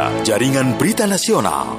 3, Jaringan Berita Nasional.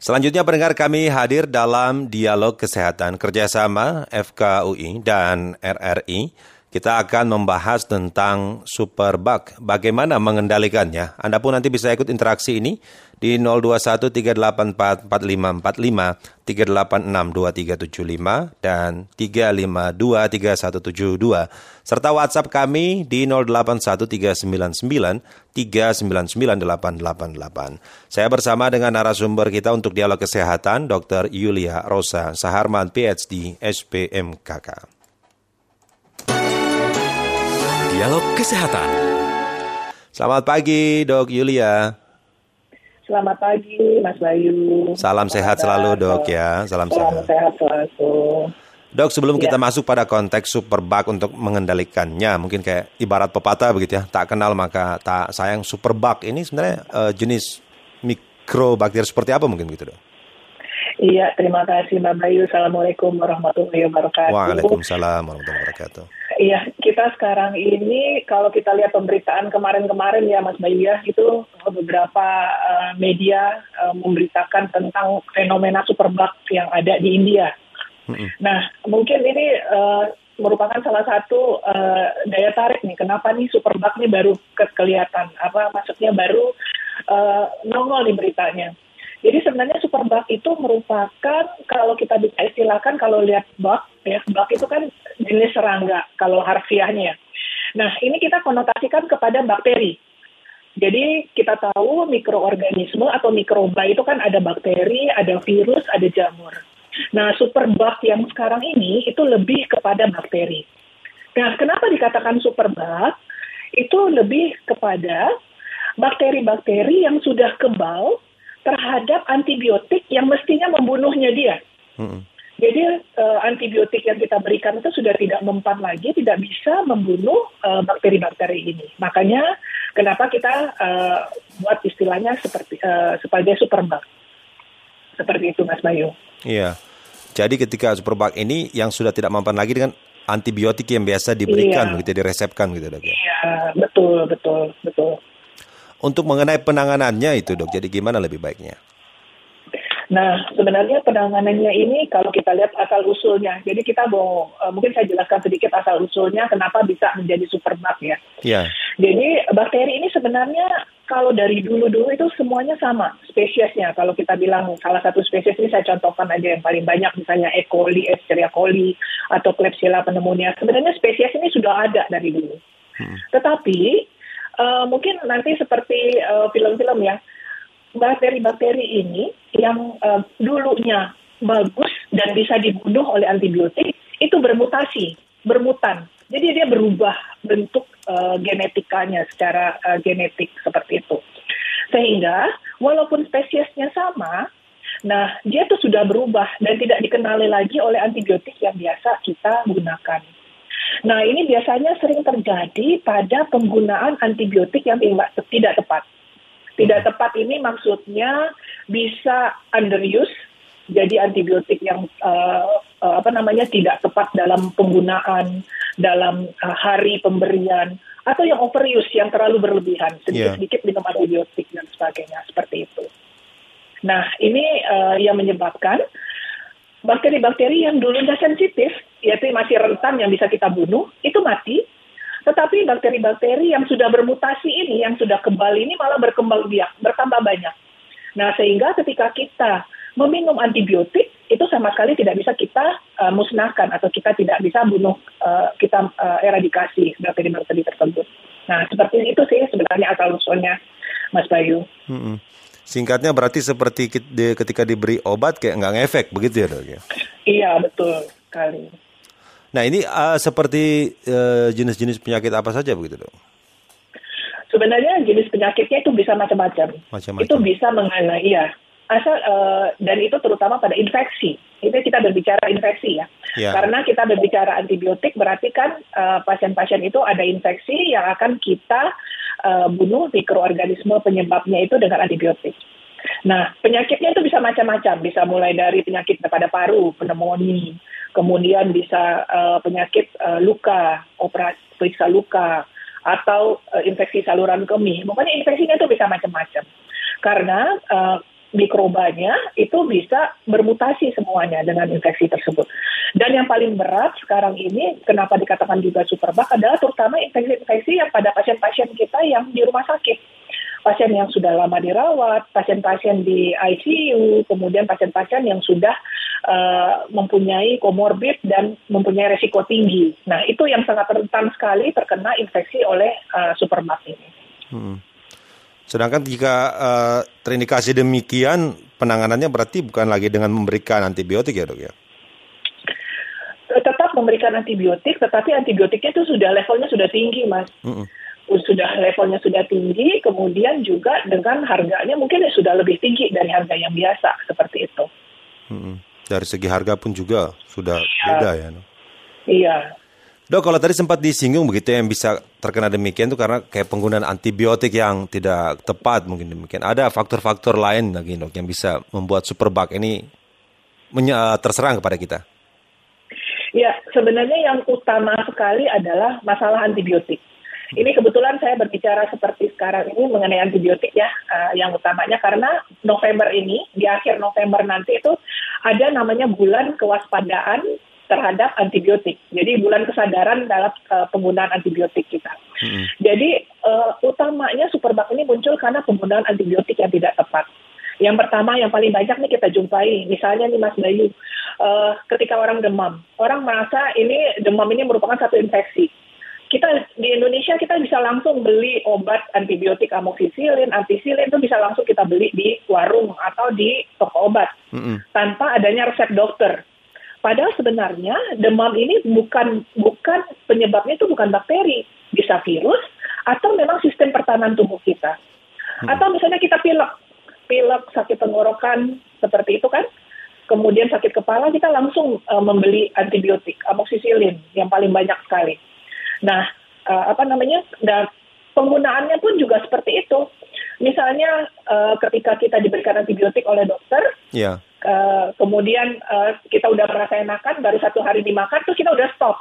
Selanjutnya pendengar kami hadir dalam dialog kesehatan kerjasama FKUI dan RRI. Kita akan membahas tentang superbug, bagaimana mengendalikannya. Anda pun nanti bisa ikut interaksi ini di 0213844545, 3862375, dan 3523172. Serta WhatsApp kami di 081399399888. Saya bersama dengan narasumber kita untuk dialog kesehatan, Dr. Yulia Rosa Saharman, PhD, SPMKK. Dialog Kesehatan. Selamat pagi, Dok Yulia. Selamat pagi, Mas Bayu. Salam sehat selalu, Dok ya. Salam, Salam sehat. sehat selalu. Dok, sebelum Ya. kita masuk pada konteks superbug untuk mengendalikannya, mungkin kayak ibarat pepatah begitu ya, tak kenal maka tak sayang superbug. Ini sebenarnya eh, jenis mikrobakteri seperti apa mungkin gitu, Dok? Iya, terima kasih Mbak Bayu. Assalamualaikum warahmatullahi wabarakatuh. Waalaikumsalam warahmatullahi wabarakatuh. Iya, kita sekarang ini kalau kita lihat pemberitaan kemarin-kemarin ya Mas Bayu ya, itu beberapa eh, media eh, memberitakan tentang fenomena superbug yang ada di India. Mm-mm. Nah, mungkin ini eh, merupakan salah satu eh, daya tarik nih. Kenapa nih superbug ini baru ke- kelihatan? Apa maksudnya baru eh, nongol nih beritanya? Jadi sebenarnya superbug itu merupakan kalau kita bisa istilahkan kalau lihat bug ya bug itu kan jenis serangga kalau harfiahnya. Nah ini kita konotasikan kepada bakteri. Jadi kita tahu mikroorganisme atau mikroba itu kan ada bakteri, ada virus, ada jamur. Nah superbug yang sekarang ini itu lebih kepada bakteri. Nah kenapa dikatakan superbug? Itu lebih kepada bakteri-bakteri yang sudah kebal terhadap antibiotik yang mestinya membunuhnya dia. Mm-mm. Jadi eh, antibiotik yang kita berikan itu sudah tidak mempan lagi, tidak bisa membunuh eh, bakteri-bakteri ini. Makanya kenapa kita eh, buat istilahnya seperti eh, sebagai superbug. Seperti itu Mas Bayu. Iya. Jadi ketika superbug ini yang sudah tidak mempan lagi dengan antibiotik yang biasa diberikan, Iya. begitu diresepkan gitu, Dok ya. Iya, betul, betul, betul. Untuk mengenai penanganannya itu, Dok. Jadi gimana lebih baiknya? Nah, sebenarnya penanganannya ini kalau kita lihat asal usulnya. Jadi kita mau eh, mungkin saya jelaskan sedikit asal usulnya kenapa bisa menjadi superbug ya. Iya. Jadi bakteri ini sebenarnya kalau dari dulu-dulu itu semuanya sama spesiesnya. Kalau kita bilang salah satu spesies ini saya contohkan aja yang paling banyak misalnya E. coli, Escherichia coli, atau Klebsiella pneumonia. Sebenarnya spesies ini sudah ada dari dulu. Tetapi eh, mungkin nanti seperti eh, film-film ya, bakteri-bakteri ini yang eh, dulunya bagus dan bisa dibunuh oleh antibiotik itu bermutasi, bermutan. Jadi dia berubah bentuk eh, genetikanya secara eh, genetik seperti itu. Sehingga walaupun spesiesnya sama, nah dia tuh sudah berubah dan tidak dikenali lagi oleh antibiotik yang biasa kita gunakan. Nah ini biasanya sering terjadi pada penggunaan antibiotik yang tidak tepat. Tidak tepat ini maksudnya bisa underuse, jadi antibiotik yang eh, eh, apa namanya tidak tepat dalam penggunaan, dalam eh, hari pemberian, atau yang overuse yang terlalu berlebihan, sedikit-sedikit minum antibiotik dan sebagainya seperti itu. Nah ini eh, yang menyebabkan bakteri-bakteri yang dulunya sensitif, yaitu masih rentan yang bisa kita bunuh, itu mati. Tetapi bakteri-bakteri yang sudah bermutasi ini, yang sudah kebal ini malah berkembang biak, bertambah banyak. Nah, sehingga ketika kita meminum antibiotik, itu sama sekali tidak bisa kita uh, musnahkan atau kita tidak bisa bunuh, uh, kita uh, eradikasi bakteri-bakteri tersebut. Nah, seperti itu sih sebenarnya asal usulnya, Mas Bayu. Mm-mm. Singkatnya berarti seperti ketika diberi obat kayak nggak ngefek begitu ya dok ya? Iya, betul sekali. Nah ini eh, seperti eh, jenis-jenis penyakit apa saja begitu dok? Sebenarnya jenis penyakitnya itu bisa macam-macam. Macam-macam. Itu bisa mengenai ya. Asal eh, dan itu terutama pada infeksi. Itu kita berbicara infeksi ya. Ya. Karena kita berbicara antibiotik berarti kan eh, pasien-pasien itu ada infeksi yang akan kita eh, bunuh mikroorganisme penyebabnya itu dengan antibiotik. Nah, penyakitnya itu bisa macam-macam, bisa mulai dari penyakit pada paru, pneumonia, kemudian bisa eh, penyakit eh, luka, operasi periksa luka, atau eh, infeksi saluran kemih. Pokoknya infeksinya itu bisa macam-macam. karena uh, mikrobanya itu bisa bermutasi semuanya dengan infeksi tersebut. Dan yang paling berat sekarang ini, kenapa dikatakan juga superbug adalah terutama infeksi-infeksi yang pada pasien-pasien kita yang di rumah sakit. Pasien yang sudah lama dirawat, pasien-pasien di ICU, kemudian pasien-pasien yang sudah uh, mempunyai komorbid dan mempunyai resiko tinggi. Nah, itu yang sangat rentan sekali terkena infeksi oleh uh, superbug ini. Hmm. Sedangkan jika uh, terindikasi demikian, penanganannya berarti bukan lagi dengan memberikan antibiotik ya dok ya? Tetap memberikan antibiotik, tetapi antibiotiknya itu sudah levelnya sudah tinggi mas. Mm -mm. Sudah levelnya sudah tinggi, kemudian juga dengan harganya mungkin sudah lebih tinggi dari harga yang biasa seperti itu. Mm -mm. Dari segi harga pun juga sudah iya. beda ya. Iya. Dok, kalau tadi sempat disinggung begitu yang bisa terkena demikian itu karena kayak penggunaan antibiotik yang tidak tepat mungkin demikian. Ada faktor-faktor lain lagi dok yang bisa membuat superbug ini eh, terserang kepada kita. Ya, sebenarnya yang utama sekali adalah masalah antibiotik. Ini kebetulan saya berbicara seperti sekarang ini mengenai antibiotik ya, uh, yang utamanya karena November ini, di akhir November nanti itu ada namanya bulan kewaspadaan terhadap antibiotik. Jadi bulan kesadaran dalam uh, penggunaan antibiotik kita. Hmm. Jadi uh, utamanya superbug ini muncul karena penggunaan antibiotik yang tidak tepat. Yang pertama yang paling banyak nih kita jumpai, misalnya nih Mas Bayu, uh, ketika orang demam, orang merasa ini demam ini merupakan satu infeksi. Di Indonesia kita bisa langsung beli obat antibiotik amoxicillin, antisilin itu bisa langsung kita beli di warung atau di toko obat mm -hmm. tanpa adanya resep dokter. Padahal sebenarnya demam ini bukan bukan penyebabnya itu bukan bakteri, bisa virus atau memang sistem pertahanan tubuh kita. Hmm. Atau misalnya kita pilek, pilek sakit tenggorokan seperti itu kan, kemudian sakit kepala kita langsung uh, membeli antibiotik, amoxicillin yang paling banyak sekali. Nah, uh, apa namanya? Dan penggunaannya pun juga seperti itu. Misalnya uh, ketika kita diberikan antibiotik oleh dokter, yeah. Uh, kemudian uh, kita udah merasa enakan, baru satu hari dimakan, terus kita udah stop.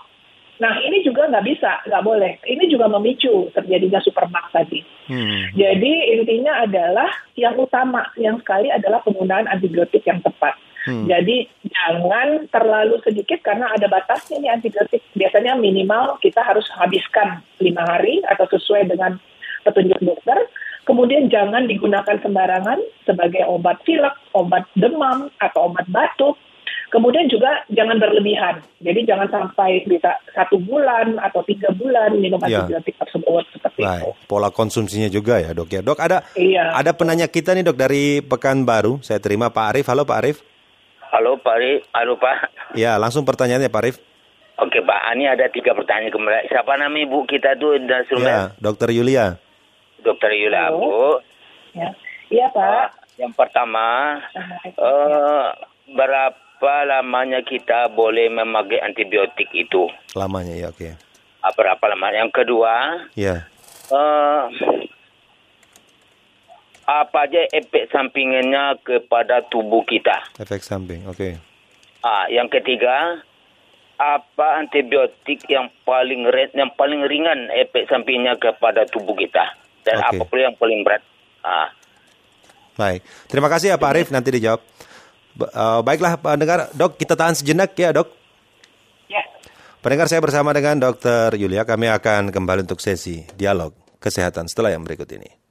Nah ini juga nggak bisa, nggak boleh. Ini juga memicu terjadinya supermak tadi. Hmm. Jadi intinya adalah yang utama, yang sekali adalah penggunaan antibiotik yang tepat. Hmm. Jadi jangan terlalu sedikit karena ada batasnya nih antibiotik. Biasanya minimal kita harus habiskan lima hari atau sesuai dengan petunjuk dokter. Kemudian jangan digunakan sembarangan sebagai obat pilek, obat demam, atau obat batuk. Kemudian juga jangan berlebihan. Jadi jangan sampai bisa satu bulan atau tiga bulan minum ya. antibiotik tersebut seperti Baik. itu. Pola konsumsinya juga ya dok ya. Dok ada iya. ada penanya kita nih dok dari Pekanbaru. Saya terima Pak Arif. Halo Pak Arif. Halo Pak Arif. Halo Pak. Ya langsung pertanyaannya Pak Arif. Oke Pak, ini ada tiga pertanyaan kembali. Siapa nama ibu kita tuh? Ya, Dokter Yulia. Dokter Yula Bu. Ya. Iya Pak. Uh, yang pertama, uh, berapa lamanya kita boleh memakai antibiotik itu? Lamanya ya oke. Okay. Uh, berapa lama? Yang kedua, ya. Uh, apa aja efek sampingnya kepada tubuh kita? Efek samping, oke. Okay. Ah, yang ketiga, apa antibiotik yang paling yang paling ringan efek sampingnya kepada tubuh kita? dan okay. apa pun yang paling berat. Ah. Baik, terima kasih ya Pak Arif nanti dijawab. Uh, baiklah pendengar, dok kita tahan sejenak ya dok. Ya. Pendengar saya bersama dengan Dokter Yulia, kami akan kembali untuk sesi dialog kesehatan setelah yang berikut ini.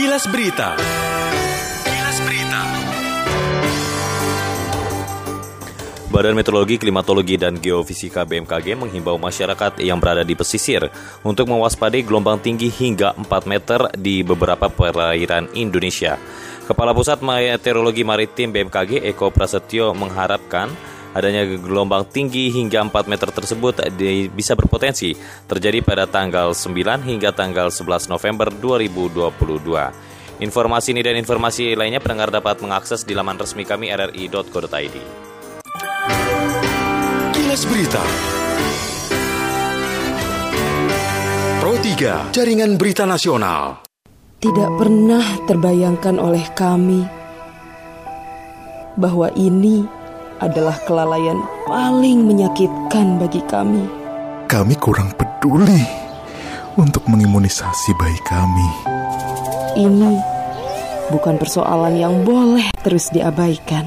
Kilas Berita. Badan Meteorologi, Klimatologi, dan Geofisika BMKG menghimbau masyarakat yang berada di pesisir untuk mewaspadai gelombang tinggi hingga 4 meter di beberapa perairan Indonesia. Kepala Pusat Meteorologi Maritim BMKG Eko Prasetyo mengharapkan adanya gelombang tinggi hingga 4 meter tersebut bisa berpotensi terjadi pada tanggal 9 hingga tanggal 11 November 2022. Informasi ini dan informasi lainnya pendengar dapat mengakses di laman resmi kami rri.co.id. Kilas Berita Pro 3 Jaringan Berita Nasional Tidak pernah terbayangkan oleh kami bahwa ini adalah kelalaian paling menyakitkan bagi kami. Kami kurang peduli untuk mengimunisasi bayi kami. Ini bukan persoalan yang boleh terus diabaikan.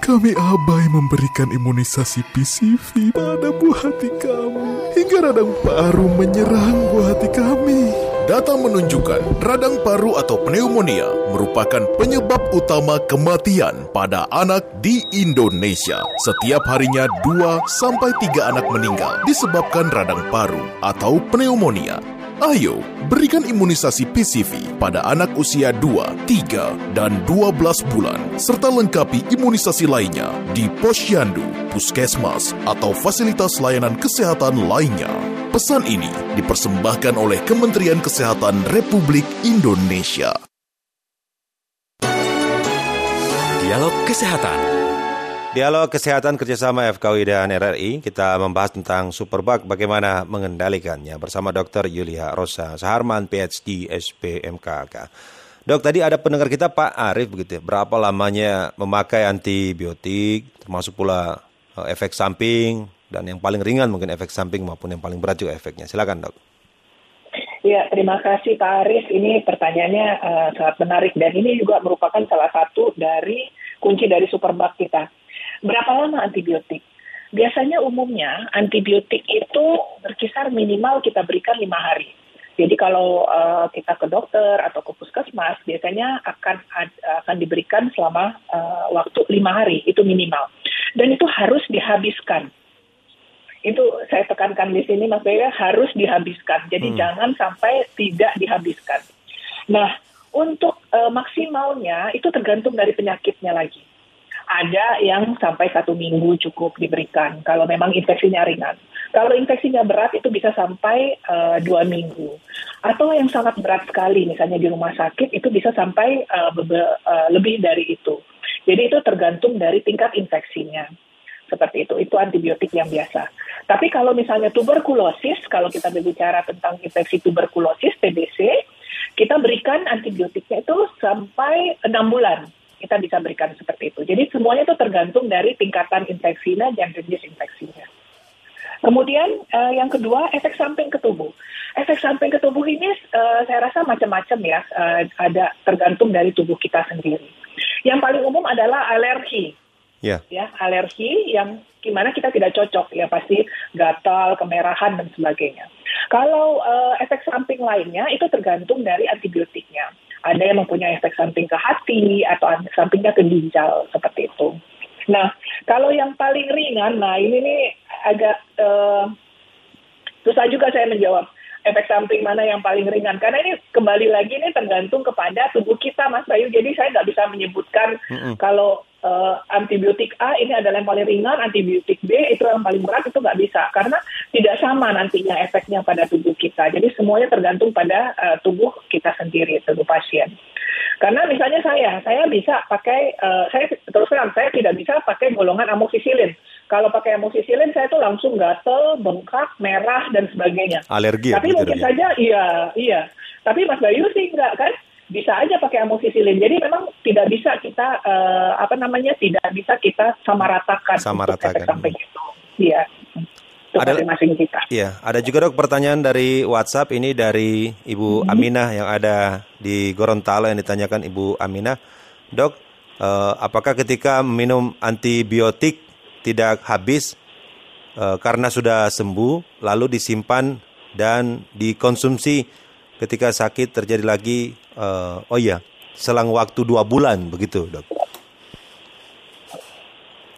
Kami abai memberikan imunisasi PCV pada buah hati kami hingga radang paru menyerang buah hati kami. Data menunjukkan radang paru atau pneumonia merupakan penyebab utama kematian pada anak di Indonesia. Setiap harinya 2 sampai 3 anak meninggal disebabkan radang paru atau pneumonia. Ayo, berikan imunisasi PCV pada anak usia 2, 3, dan 12 bulan, serta lengkapi imunisasi lainnya di posyandu, puskesmas, atau fasilitas layanan kesehatan lainnya. Pesan ini dipersembahkan oleh Kementerian Kesehatan Republik Indonesia. Dialog Kesehatan. Dialog Kesehatan kerjasama FKUI dan RRI, kita membahas tentang Superbug, bagaimana mengendalikannya bersama Dr. Yulia Rosa Saharman, PhD, SPMKK. Dok, tadi ada pendengar kita Pak Arif begitu ya, berapa lamanya memakai antibiotik, termasuk pula eh, efek samping, dan yang paling ringan mungkin efek samping maupun yang paling berat juga efeknya. Silakan dok. Ya, terima kasih Pak Aris. Ini pertanyaannya uh, sangat menarik dan ini juga merupakan salah satu dari kunci dari superbug kita. Berapa lama antibiotik? Biasanya umumnya antibiotik itu berkisar minimal kita berikan lima hari. Jadi kalau uh, kita ke dokter atau ke puskesmas, biasanya akan akan diberikan selama uh, waktu lima hari itu minimal. Dan itu harus dihabiskan itu saya tekankan di sini Mas Bega harus dihabiskan. Jadi hmm. jangan sampai tidak dihabiskan. Nah, untuk uh, maksimalnya itu tergantung dari penyakitnya lagi. Ada yang sampai satu minggu cukup diberikan kalau memang infeksinya ringan. Kalau infeksinya berat itu bisa sampai uh, dua minggu. Atau yang sangat berat sekali, misalnya di rumah sakit itu bisa sampai uh, uh, lebih dari itu. Jadi itu tergantung dari tingkat infeksinya seperti itu. Itu antibiotik yang biasa. Tapi kalau misalnya tuberkulosis, kalau kita berbicara tentang infeksi tuberkulosis TBC, kita berikan antibiotiknya itu sampai enam bulan. Kita bisa berikan seperti itu. Jadi semuanya itu tergantung dari tingkatan infeksinya dan jenis infeksinya. Kemudian uh, yang kedua efek samping ke tubuh. Efek samping ke tubuh ini uh, saya rasa macam-macam ya, uh, ada tergantung dari tubuh kita sendiri. Yang paling umum adalah alergi yeah. ya alergi yang gimana kita tidak cocok ya pasti gatal, kemerahan dan sebagainya. Kalau uh, efek samping lainnya itu tergantung dari antibiotiknya. Ada yang mempunyai efek samping ke hati atau efek sampingnya ke ginjal seperti itu. Nah, kalau yang paling ringan, nah ini nih agak uh, susah juga saya menjawab efek samping mana yang paling ringan. Karena ini kembali lagi ini tergantung kepada tubuh kita, Mas Bayu. Jadi saya nggak bisa menyebutkan mm -hmm. kalau uh, antibiotik A ini adalah yang paling ringan, antibiotik B itu yang paling berat itu nggak bisa karena tidak sama nantinya efeknya pada tubuh kita. Jadi semuanya tergantung pada uh, tubuh kita sendiri, tubuh pasien. Karena misalnya saya, saya bisa pakai, uh, saya terus terang saya tidak bisa pakai golongan amoksisilin. Kalau pakai amoksisilin saya tuh langsung gatel, bengkak, merah dan sebagainya. Alergi. Tapi ya, mungkin ya? saja, iya, iya. Tapi Mas Bayu sih enggak kan? Bisa aja pakai amoksisilin. Jadi memang tidak bisa kita uh, apa namanya tidak bisa kita samaratakan samaratakan. sampai itu. Iya. Ada masing kita. Iya, ada juga dok pertanyaan dari WhatsApp ini dari Ibu hmm. Aminah yang ada di Gorontalo yang ditanyakan Ibu Aminah, dok, uh, apakah ketika minum antibiotik tidak habis uh, karena sudah sembuh lalu disimpan dan dikonsumsi ketika sakit terjadi lagi uh, oh iya selang waktu dua bulan begitu dok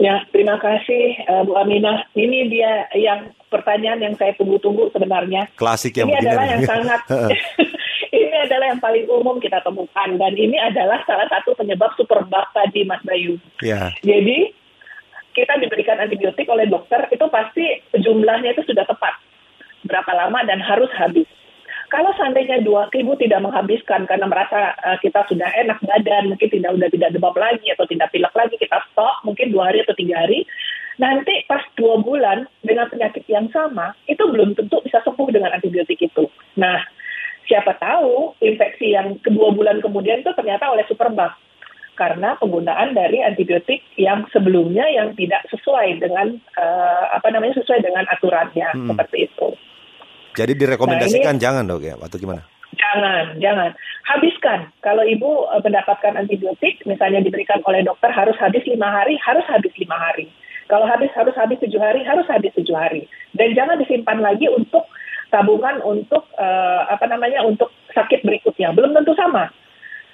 Ya, terima kasih uh, Bu Aminah. Ini dia yang pertanyaan yang saya tunggu-tunggu sebenarnya. Klasik yang ini adalah yang sangat ini adalah yang paling umum kita temukan dan ini adalah salah satu penyebab superbug tadi Mas Bayu. Ya. Jadi kita diberikan antibiotik oleh dokter itu pasti jumlahnya itu sudah tepat berapa lama dan harus habis. Kalau seandainya dua ibu tidak menghabiskan karena merasa uh, kita sudah enak badan, mungkin tidak udah tidak demam lagi atau tidak pilek lagi, kita stop mungkin dua hari atau tiga hari. Nanti pas dua bulan dengan penyakit yang sama, itu belum tentu bisa sembuh dengan antibiotik itu. Nah, siapa tahu infeksi yang kedua bulan kemudian itu ternyata oleh superbug karena penggunaan dari antibiotik yang sebelumnya yang tidak sesuai dengan uh, apa namanya sesuai dengan aturannya hmm. seperti itu. Jadi direkomendasikan nah, ini, jangan dok ya, atau gimana? Jangan, jangan. Habiskan. Kalau ibu uh, mendapatkan antibiotik, misalnya diberikan oleh dokter harus habis lima hari, harus habis lima hari. Kalau habis harus habis tujuh hari, harus habis tujuh hari. Dan jangan disimpan lagi untuk tabungan untuk uh, apa namanya untuk sakit berikutnya. Belum tentu sama,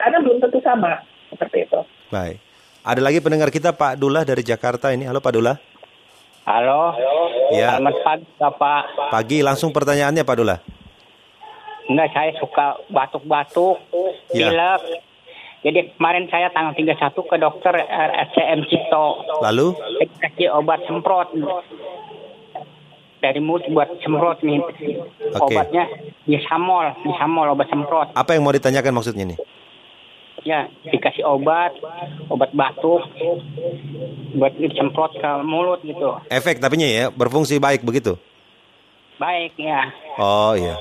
karena belum tentu sama seperti itu. Baik. Ada lagi pendengar kita Pak Dullah dari Jakarta ini. Halo Pak Dullah. Halo. Ya. Selamat pagi Bapak. Pagi langsung pertanyaannya Pak Dullah. Enggak, saya suka batuk-batuk, ya. pilek. Jadi kemarin saya tanggal 31 ke dokter RSCM Cipto. Lalu? Kasih obat semprot. Dari mulut buat semprot nih. Okay. Obatnya disamol, disamol obat semprot. Apa yang mau ditanyakan maksudnya nih? Ya, dikasih obat, obat batuk, buat disemprot ke mulut gitu. Efek tapi ya, berfungsi baik begitu? Baik ya. Oh iya.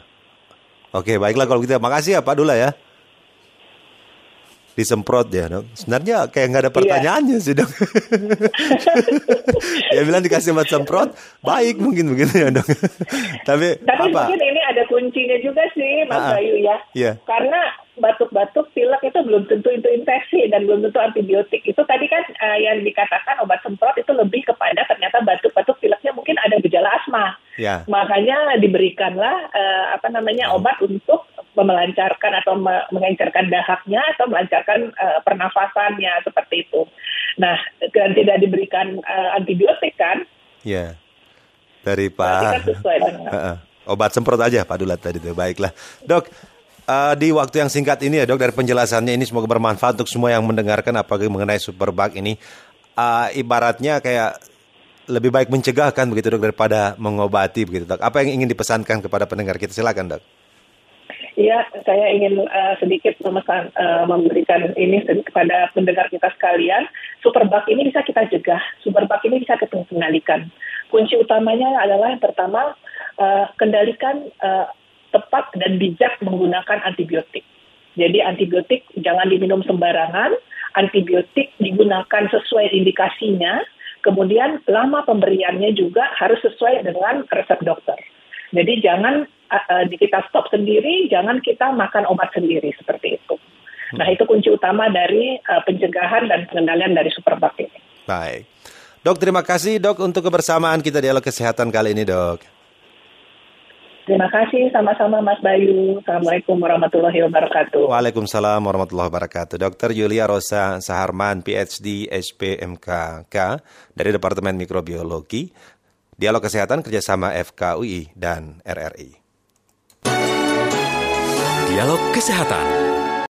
Oke, baiklah kalau gitu. Makasih ya Pak Dula ya. Disemprot ya dong. Sebenarnya kayak nggak ada iya. pertanyaannya iya. sih dong. ya bilang dikasih obat semprot, baik mungkin begitu ya dong. Tapi, Tapi apa? mungkin ini ada kuncinya juga sih Mas uh Bayu ya. Iya. Karena batuk-batuk, pilek itu belum tentu itu infeksi dan belum tentu antibiotik. Itu tadi kan uh, yang dikatakan obat semprot itu lebih kepada ternyata batuk-batuk pileknya mungkin ada gejala asma. Ya. Makanya diberikanlah uh, apa namanya obat untuk melancarkan atau mengencarkan dahaknya atau melancarkan uh, pernafasannya seperti itu. Nah, dan tidak diberikan uh, antibiotik kan? Ya. Dari Pak. Kan obat semprot aja Pak Dulat tadi itu. Baiklah. Dok, uh, di waktu yang singkat ini ya dok dari penjelasannya ini semoga bermanfaat untuk semua yang mendengarkan apalagi mengenai superbug ini uh, ibaratnya kayak lebih baik mencegah kan begitu dok daripada mengobati begitu dok apa yang ingin dipesankan kepada pendengar kita silakan dok Iya, saya ingin uh, sedikit memesan, uh, memberikan ini kepada pendengar kita sekalian. Superbug ini bisa kita cegah, superbug ini bisa kita kendalikan. Kunci utamanya adalah yang pertama, uh, kendalikan uh, tepat dan bijak menggunakan antibiotik. Jadi antibiotik jangan diminum sembarangan, antibiotik digunakan sesuai indikasinya, kemudian lama pemberiannya juga harus sesuai dengan resep dokter. Jadi jangan uh, kita stop sendiri, jangan kita makan obat sendiri seperti itu. Nah itu kunci utama dari uh, pencegahan dan pengendalian dari superbug ini. Baik. Dok, terima kasih dok untuk kebersamaan kita dialog kesehatan kali ini dok. Terima kasih sama-sama Mas Bayu. Assalamualaikum warahmatullahi wabarakatuh. Waalaikumsalam warahmatullahi wabarakatuh. Dr. Yulia Rosa Saharman, PhD, SPMKK dari Departemen Mikrobiologi, Dialog Kesehatan kerjasama FKUI dan RRI. Dialog Kesehatan.